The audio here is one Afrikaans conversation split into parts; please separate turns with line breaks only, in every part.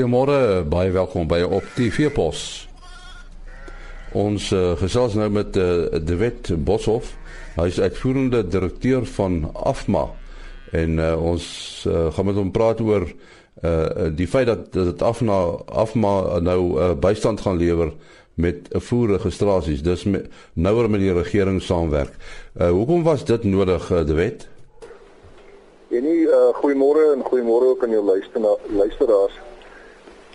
Goeiemôre, baie welkom by op TV Pos. Ons uh, gesels nou met uh, De Wet Boshoff. Hy is uitvoerende direkteur van Afma en uh, ons uh, gaan met hom praat oor uh, die feit dat dit Afma Afma nou uh, bystand gaan lewer met voerregistrasies. Dis me, nouer met die regering saamwerk. Uh, hoekom was dit nodig, uh, De Wet?
En nie uh, goeiemôre en goeiemôre ook aan jou luisteraars.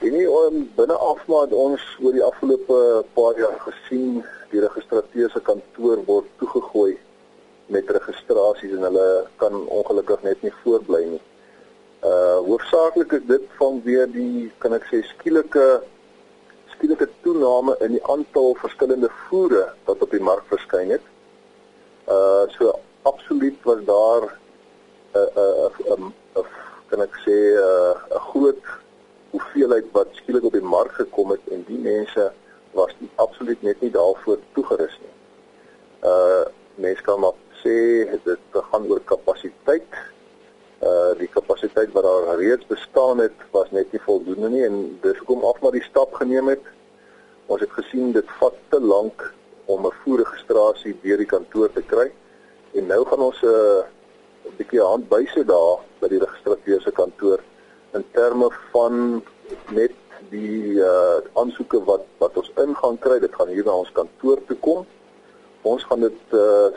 En nie om binne afmaat ons oor die afgelope paar jaar gesien die registreerde kantoor word toegegooi met registrasies en hulle kan ongelukkig net nie voortbly nie. Uh hoofsaaklik is dit vanweer die kan ek sê skielike skielike toename in die aantal verskillende voere wat op die mark verskyn het. Uh so absoluut was daar 'n uh, 'n uh, 'n uh, uh, kan ek sê uh, 'n groot hoeveelheid wat skielik op die mark gekom het en die mense was nie absoluut net nie daarvoor toegerus nie. Uh mense kan maar sê dit gaan oor kapasiteit. Uh die kapasiteit wat daar reeds bestaan het was net nie voldoende nie en dis hoekom af maar die stap geneem het. Ons het gesien dit vat te lank om 'n voerregistrasie deur die kantoor te kry en nou gaan ons 'n uh, 'n bietjie handbyse daar by die registreerde kantoor in terme van net die uh aansoeke wat wat ons in gaan kry, dit gaan hier na ons kantoor toe kom. Ons gaan dit uh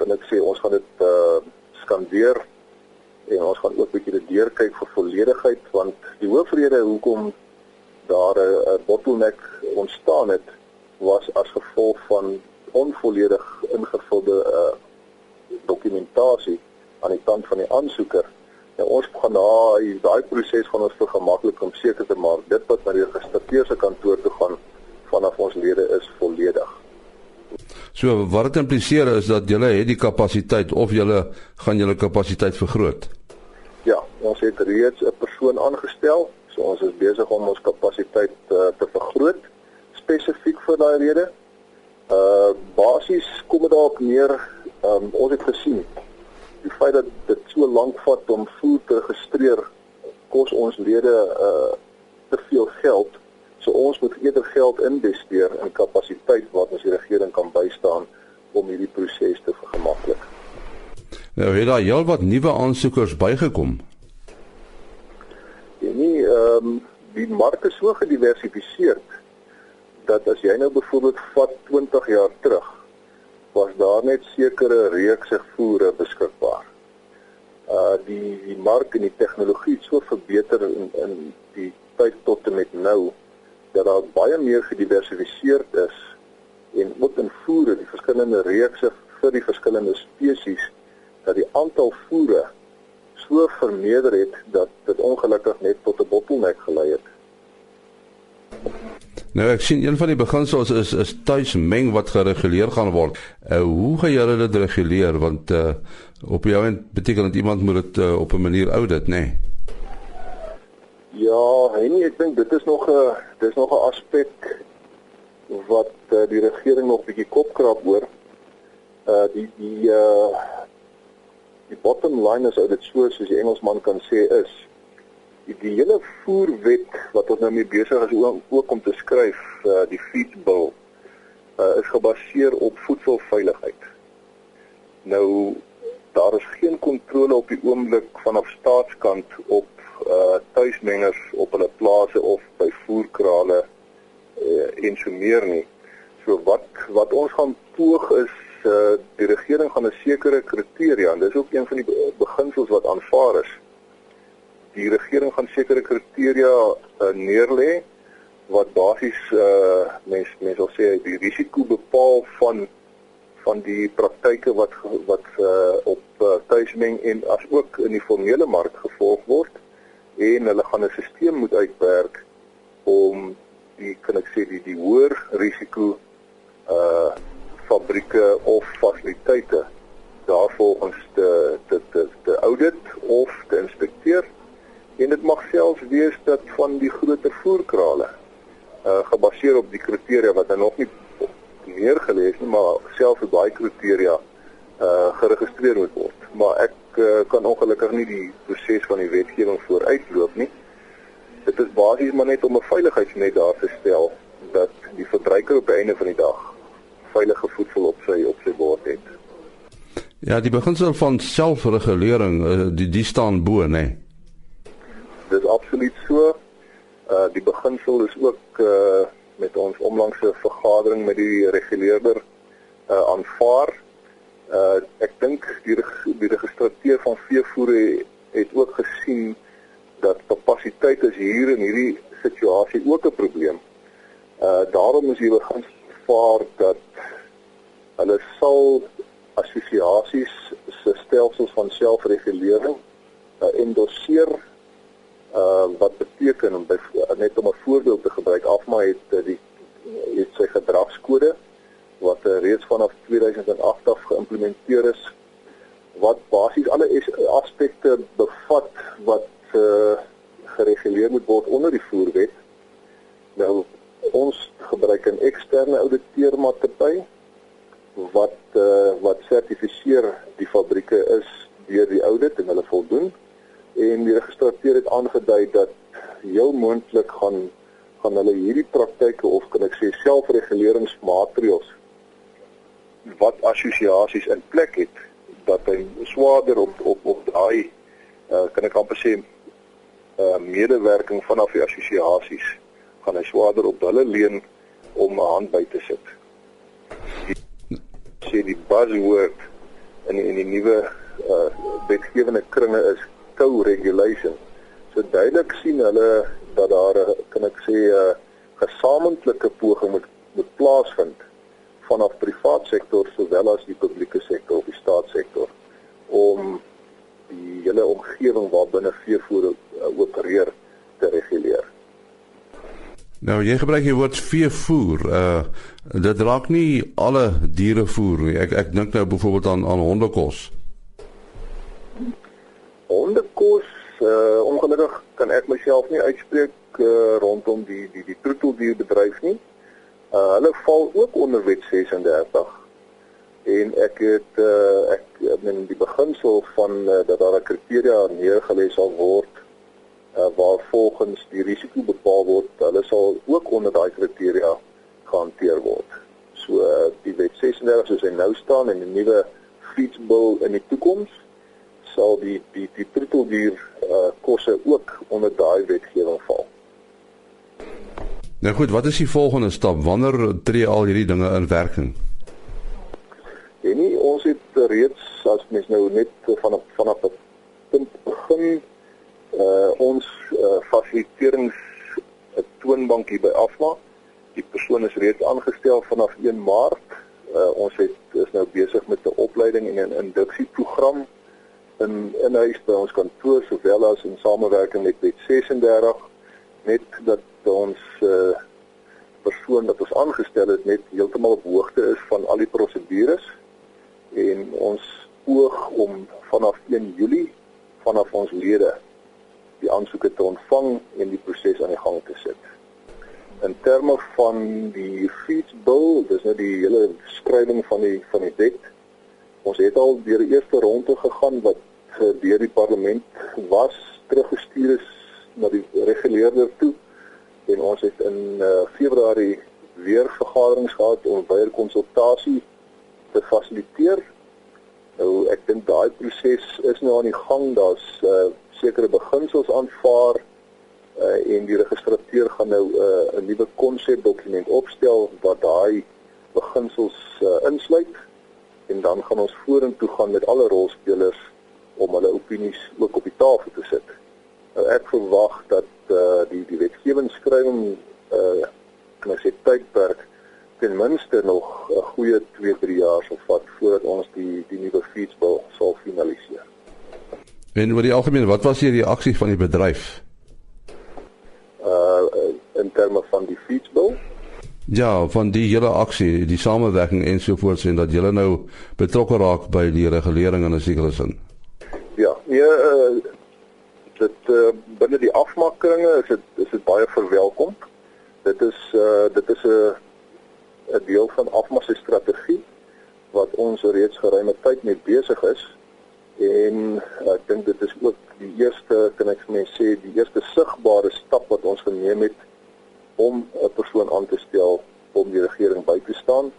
kan ek sê ons gaan dit uh skandeer en ons gaan ook 'n bietjie deurkyk vir volledigheid want die hoofrede hoekom daar 'n bottleneck ontstaan het was as gevolg van onvolledig ingevulde uh dokumentasie aan die kant van die aansoeker Nou ons gaan daai daai proses gaan ons vergemaklik om seker te maak dit wat na die registreerde kantoor toe gaan vanaf ons lede is volledig.
So wat dit impliseer is dat julle het die kapasiteit of julle gaan julle kapasiteit vergroot.
Ja, ons het reeds 'n persoon aangestel, so ons is besig om ons kapasiteit uh, te vergroot spesifiek vir daai rede. Uh basies kom dit daarop neer, um, ons het gesien die feit dat dit so lank vat om voer te registreer kos ons lede uh te veel geld. So ons moet eerder geld investeer in kapasiteit wat ons die regering kan bystaan om hierdie proses te vergemaklik.
Nou het daar heel wat nuwe aansoekers bygekom.
Ja nee, ehm um, die mark is so gediversifiseer dat as jy nou byvoorbeeld vat 20 jaar terug was daar net sekere reekse voere beskikbaar. Uh die die mark en die tegnologie so verbeter in in die tyd tot en met nou dat daar baie meer gediversifiseerd is en ook in voere die verskillende reekse vir die verskillende spesies dat die aantal voere so vermeerder het dat dit ongelukkig net tot 'n bottleneck gelei het.
Nou ek sien een van die beginsels is is tuismeng wat gereguleer gaan word. Uh, hoe gaan julle dit reguleer want uh, op jou end beteken dit iemand moet dit uh, op 'n manier audit, nê? Nee?
Ja, en ek dink dit is nog 'n dis nog 'n aspek wat uh, die regering nog bietjie kopkrap oor. Uh die die uh die bottom line is ou dit so soos die Engelsman kan sê is die, hele voerwet wat ons nou mee besig is ook, ook om te skryf uh, die feed bill uh, is gebaseer op voedselveiligheid. Nou daar is geen kontrole op die oomblik vanaf staatskant op uh, tuismengers op hulle plase of by voerkrale uh, en so meer nie. So wat wat ons gaan poog is uh, die regering gaan 'n sekere kriteria en dis ook een van die beginsels wat aanvaar is die regering gaan sekere kriteria uh, neerlê wat basies uh mens mens wil sê die risiko bepaal van van die praktyke wat wat uh op uh, tuismeng en as ook in die formele mark gevolg word en hulle gaan 'n stelsel moet uitwerk om die kan ek sê die die hoër risiko uh fabrieke of fasiliteite daarvolgens te te te, te audit of te inspekteer en dit mag selfs wees dat van die groter voerkrale uh gebaseer op die kriteria wat dan nog nie neergelees nie maar selfs op daai kriteria uh geregistreer moet word maar ek uh, kan ongelukkig nie die proses van die wetgewing vooruitloop nie dit is basies maar net om 'n veiligheidsnet daar te stel dat die verbruiker op die einde van die dag veilige voedsel op sy op sy bord het.
Ja, die beginsel van selfregulering, eh, die die staan bo, nê. Nee.
Dis absoluut so. Uh die beginsel is ook uh met ons onlangse vergadering met die reguleerder uh aanvaar. Uh ek dink die die registreer van veevoere het ook gesien dat kapasiteit is hier in hierdie situasie ook 'n probleem. Uh daarom is hier begin vaar dat hulle sal assosiasies se stelsels van selfregulering uh, endorseer uh wat beteken om by, net om 'n voorbeeld te gebruik afma het uh, die het sy gedragskode wat uh, reeds vanaf 2008 af geïmplementeer is wat basies alle aspekte bevat wat uh, gereguleer moet word onder die voerwet. Nou ons gebruik 'n eksterne ouditeermaatskappy wat uh, wat sertifiseer die fabrieke is deur die audit en hulle voldoen en die registreer het aangedui dat heel moontlik gaan gaan hulle hierdie praktyke of kan ek sê selfreguleringsmaatreëls wat assosiasies in plek het dat hy swaarder op op op daai uh, kan ek amper sê uh, medewerking vanaf die assosiasies gaan hy swaarder op hulle leen om 'n hand by te sit. Die, sê die buzzword in in die nuwe uh, wetgewende kringe is co-regulation. So duidelik sien hulle dat daar kan ek sê 'n gesamentlike poging moet moet plaasvind vanaf privaat sektor sowel as die publieke sektor of die staatssektor om die hele omgewing waarbinne veevoer uh, opereer te reguleer.
Nou jy gebruik die woord veevoer. Uh dit raak nie alle dierevoer nie. Ek ek dink nou byvoorbeeld aan aan hondekos.
Hondekos uh ongelukkig kan ek myself nie uitspreek uh, rondom die die die troeteldierbedryf nie. Uh hulle val ook onder wet 36 en ek het uh, ek in die beginsel van uh, dat daar 'n kriteria neergelê sal word uh, waar volgens die risiko bepaal word hulle sal ook onder daai kriteria gehanteer word. So uh, die wet 36 soos hy nou staan en die nuwe feedbill in die toekoms sal die die die troeteldier uh, kosse ook onder daai wetgewing val.
Nou goed, wat is die volgende stap? Wanneer tree al hierdie dinge in werking?
En nie ons het reeds as mens nou net vanaf vanaf 'n punt begin uh ons uh, fasiliterings 'n toonbank hier by Afma. Die persoon is reeds aangestel vanaf 1 Maart. Uh ons het is nou besig met 'n opleiding en 'n induksieprogram in in huis by ons kantoor sowel as in samewerking met Wet 36 net dat ons uh persoon wat ons aangestel het net heeltemal op hoogte is van al die prosedures en ons oog om vanaf 1 Julie vanaf ons lede die aansoeke te ontvang en die proses aan die gang te sit. In terme van die fees bill, dis nou die hele skrywing van die van die wet. Ons het al deur die eerste ronde gegaan wat deur die parlement was teruggestuur is na die reguleerder toe en ons het in uh, Februarie weer vergaderings gehad om baie konsultasie te fasiliteer. Nou ek dink daai proses is nou aan die gang. Daar's uh, sekere beginsels aanvaar uh, en die registreer gaan nou uh, 'n nuwe konsepdokument opstel wat daai beginsels uh, insluit en dan gaan ons vorentoe gaan met alle rolspelers om hulle opinies ook op die tafel te sit. Nou ek verwag dat uh, die die wetgewingsskrywing uh kan ek sê tydperk ten minste nog 'n goeie 2-3 jaar sal vat voordat ons die die nuwe feesbal sal finaliseer.
En oor die algemeen, wat was die reaksie van die bedryf?
Uh in terme van die feesbal?
Ja, van die hele aksie, die samewerking ensovoorts en dat julle nou betrokke raak by die regulering in 'n sekere sin.
Ja, nee, uh, dit uh, binne die afmakkeringe is dit is dit baie verwelkom. Dit is uh dit is 'n 'n deel van afmasse strategie wat ons reeds geruime tyd mee besig is en ek dink dit is ook die eerste kan ek net sê die eerste sigbare stap wat ons geneem het om 'n persoon aan te stel om die regering by te staan.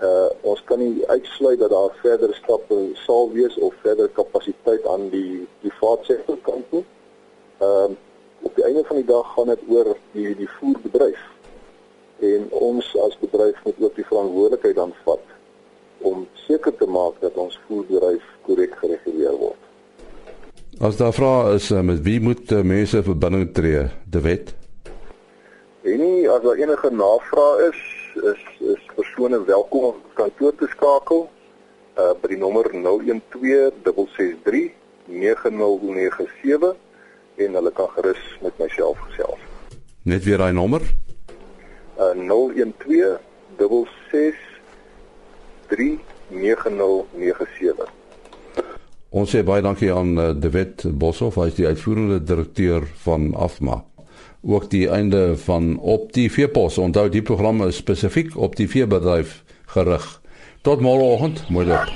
Uh ons kan nie uitsluit dat daar verdere stappe sal wees of verder kapasiteit aan die private sektor kant nie. Ehm uh, op die einde van die dag gaan dit oor die die voerbedryf. En ons as bedryf moet ook die verantwoordelikheid dan vat om seker te maak dat ons voerbedryf korrek gereguleer word.
As daar vra is uh, met wie moet uh, mense verbinding tree? De wet
En nie as daar enige navraag is, is is persone welkom om kantoor te skakel uh by die nommer 012663 9097 en hulle kan gerus met myself gesels.
Net weer daai nommer?
Uh 012663 9097.
Ons sê baie dankie aan uh, De Wet Boshoff, hy is die uitvoerende direkteur van Afma ook die einde van op die veepos. Onthou die program is spesifiek op die veebedryf gerig. Tot môreoggend, mooi dag.